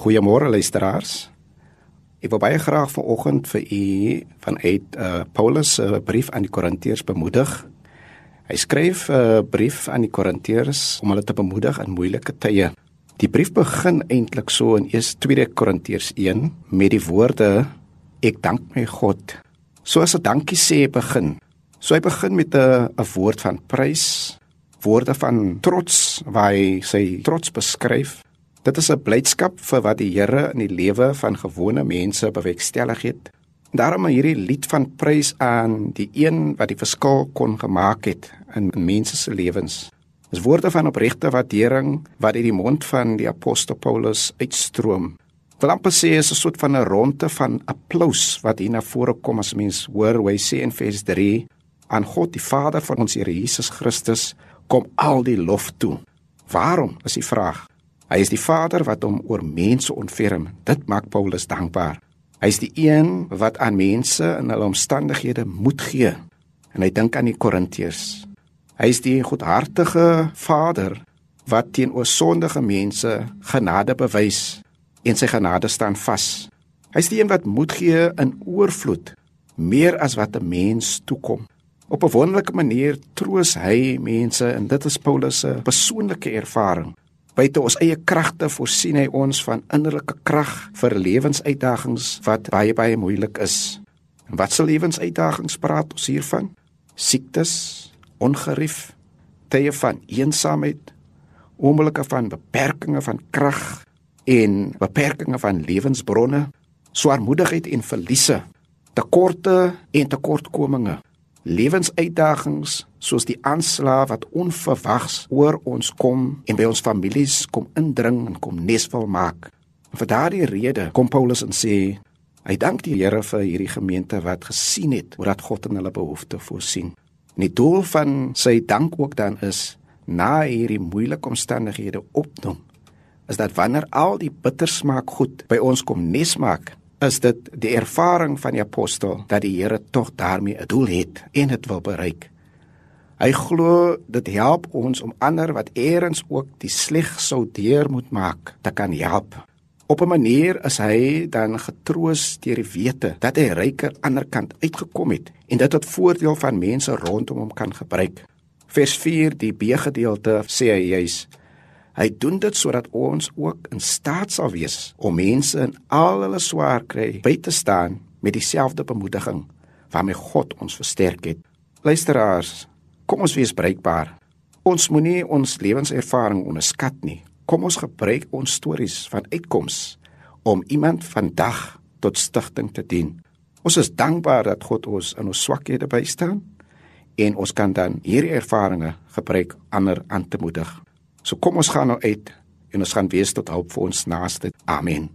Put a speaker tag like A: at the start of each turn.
A: Goeiemôre luisteraars. Ek wil baie graag vanoggend vir u vanuit uh, Paulus se uh, brief aan die Korintiërs bemoedig. Hy skryf 'n uh, brief aan die Korintiërs om hulle te bemoedig in moeilike tye. Die brief begin eintlik so in 1 2 Korintiërs 1 met die woorde ek dank my God. So as 'n dankie sê begin. So hy begin met 'n 'n woord van prys, woorde van trots waar hy sy trots beskryf Dit is 'n blydskap vir wat die Here in die lewe van gewone mense bewerkstellig het. Daarom hierdie lied van prys aan die een wat die verskil kon gemaak het in mense se lewens. Dis woorde van opregte waardering wat uit die mond van die apostel Paulus uitstroom. Verlampe sê is 'n soort van 'n ronde van applous wat hier na vore kom as mens hoor hoe hy sê in vers 3 aan God die Vader van ons Here Jesus Christus kom al die lof toe. Waarom is die vraag? Hy is die Vader wat hom oor mense ontferm. Dit maak Paulus dankbaar. Hy is die een wat aan mense in hulle omstandighede moed gee. En hy dink aan die Korintiërs. Hy is die goedhartige Vader wat teenoor sondige mense genade bewys en sy genade staan vas. Hy is die een wat moed gee in oorvloed, meer as wat 'n mens toekom. Op 'n wonderlike manier troos hy mense en dit is Paulus se persoonlike ervaring. Buite ons eie kragte voorsien hy ons van innerlike krag vir lewensuitdagings wat baie baie moeilik is. En wat se lewensuitdagings praat ons hiervan? Siektes, ongerief, tye van eensaamheid, oomblikke van beperkings van krag en beperkings van lewensbronne, swaarmoedigheid en verliese, tekorte en tekortkominge lewensuitdagings soos die aanslag wat onverwags oor ons kom en by ons families kom indring en kom nesval maak. En vir daardie rede kom Paulus en sê hy dank die Here vir hierdie gemeente wat gesien het hoe dat God in hulle behoeftes voorsien. En die doel van sy dank ook dan is na hierdie moeilike omstandighede opnoem is dat wanneer al die bittersmaak goed by ons kom nesmaak is dit die ervaring van die apostel dat die Here tog daarmee 'n doel het en dit wil bereik. Hy glo dit help ons om ander wat eers ook die sleg sou deur moet maak te kan help. Op 'n manier is hy dan getroos deur die wete dat hy ryker ander kant uitgekom het en dit tot voordeel van mense rondom hom kan gebruik. Vers 4 die B gedeelte sê hy juis Hy doen dit sodat ons ook in staat sal wees om mense in al hulle swaar kry by te staan met dieselfde bemoediging waarmee God ons versterk het. Luisteraars, kom ons wees bruikbaar. Ons moenie ons lewenservaring onderskat nie. Kom ons gebruik ons stories van uitkoms om iemand vandag tot stigting te dien. Ons is dankbaar dat God ons in ons swakhede bystaan en ons kan dan hierdie ervarings gebruik ander aan te moedig. So kom ons gaan nou uit en ons gaan wees tot hulp vir ons naaste. Amen.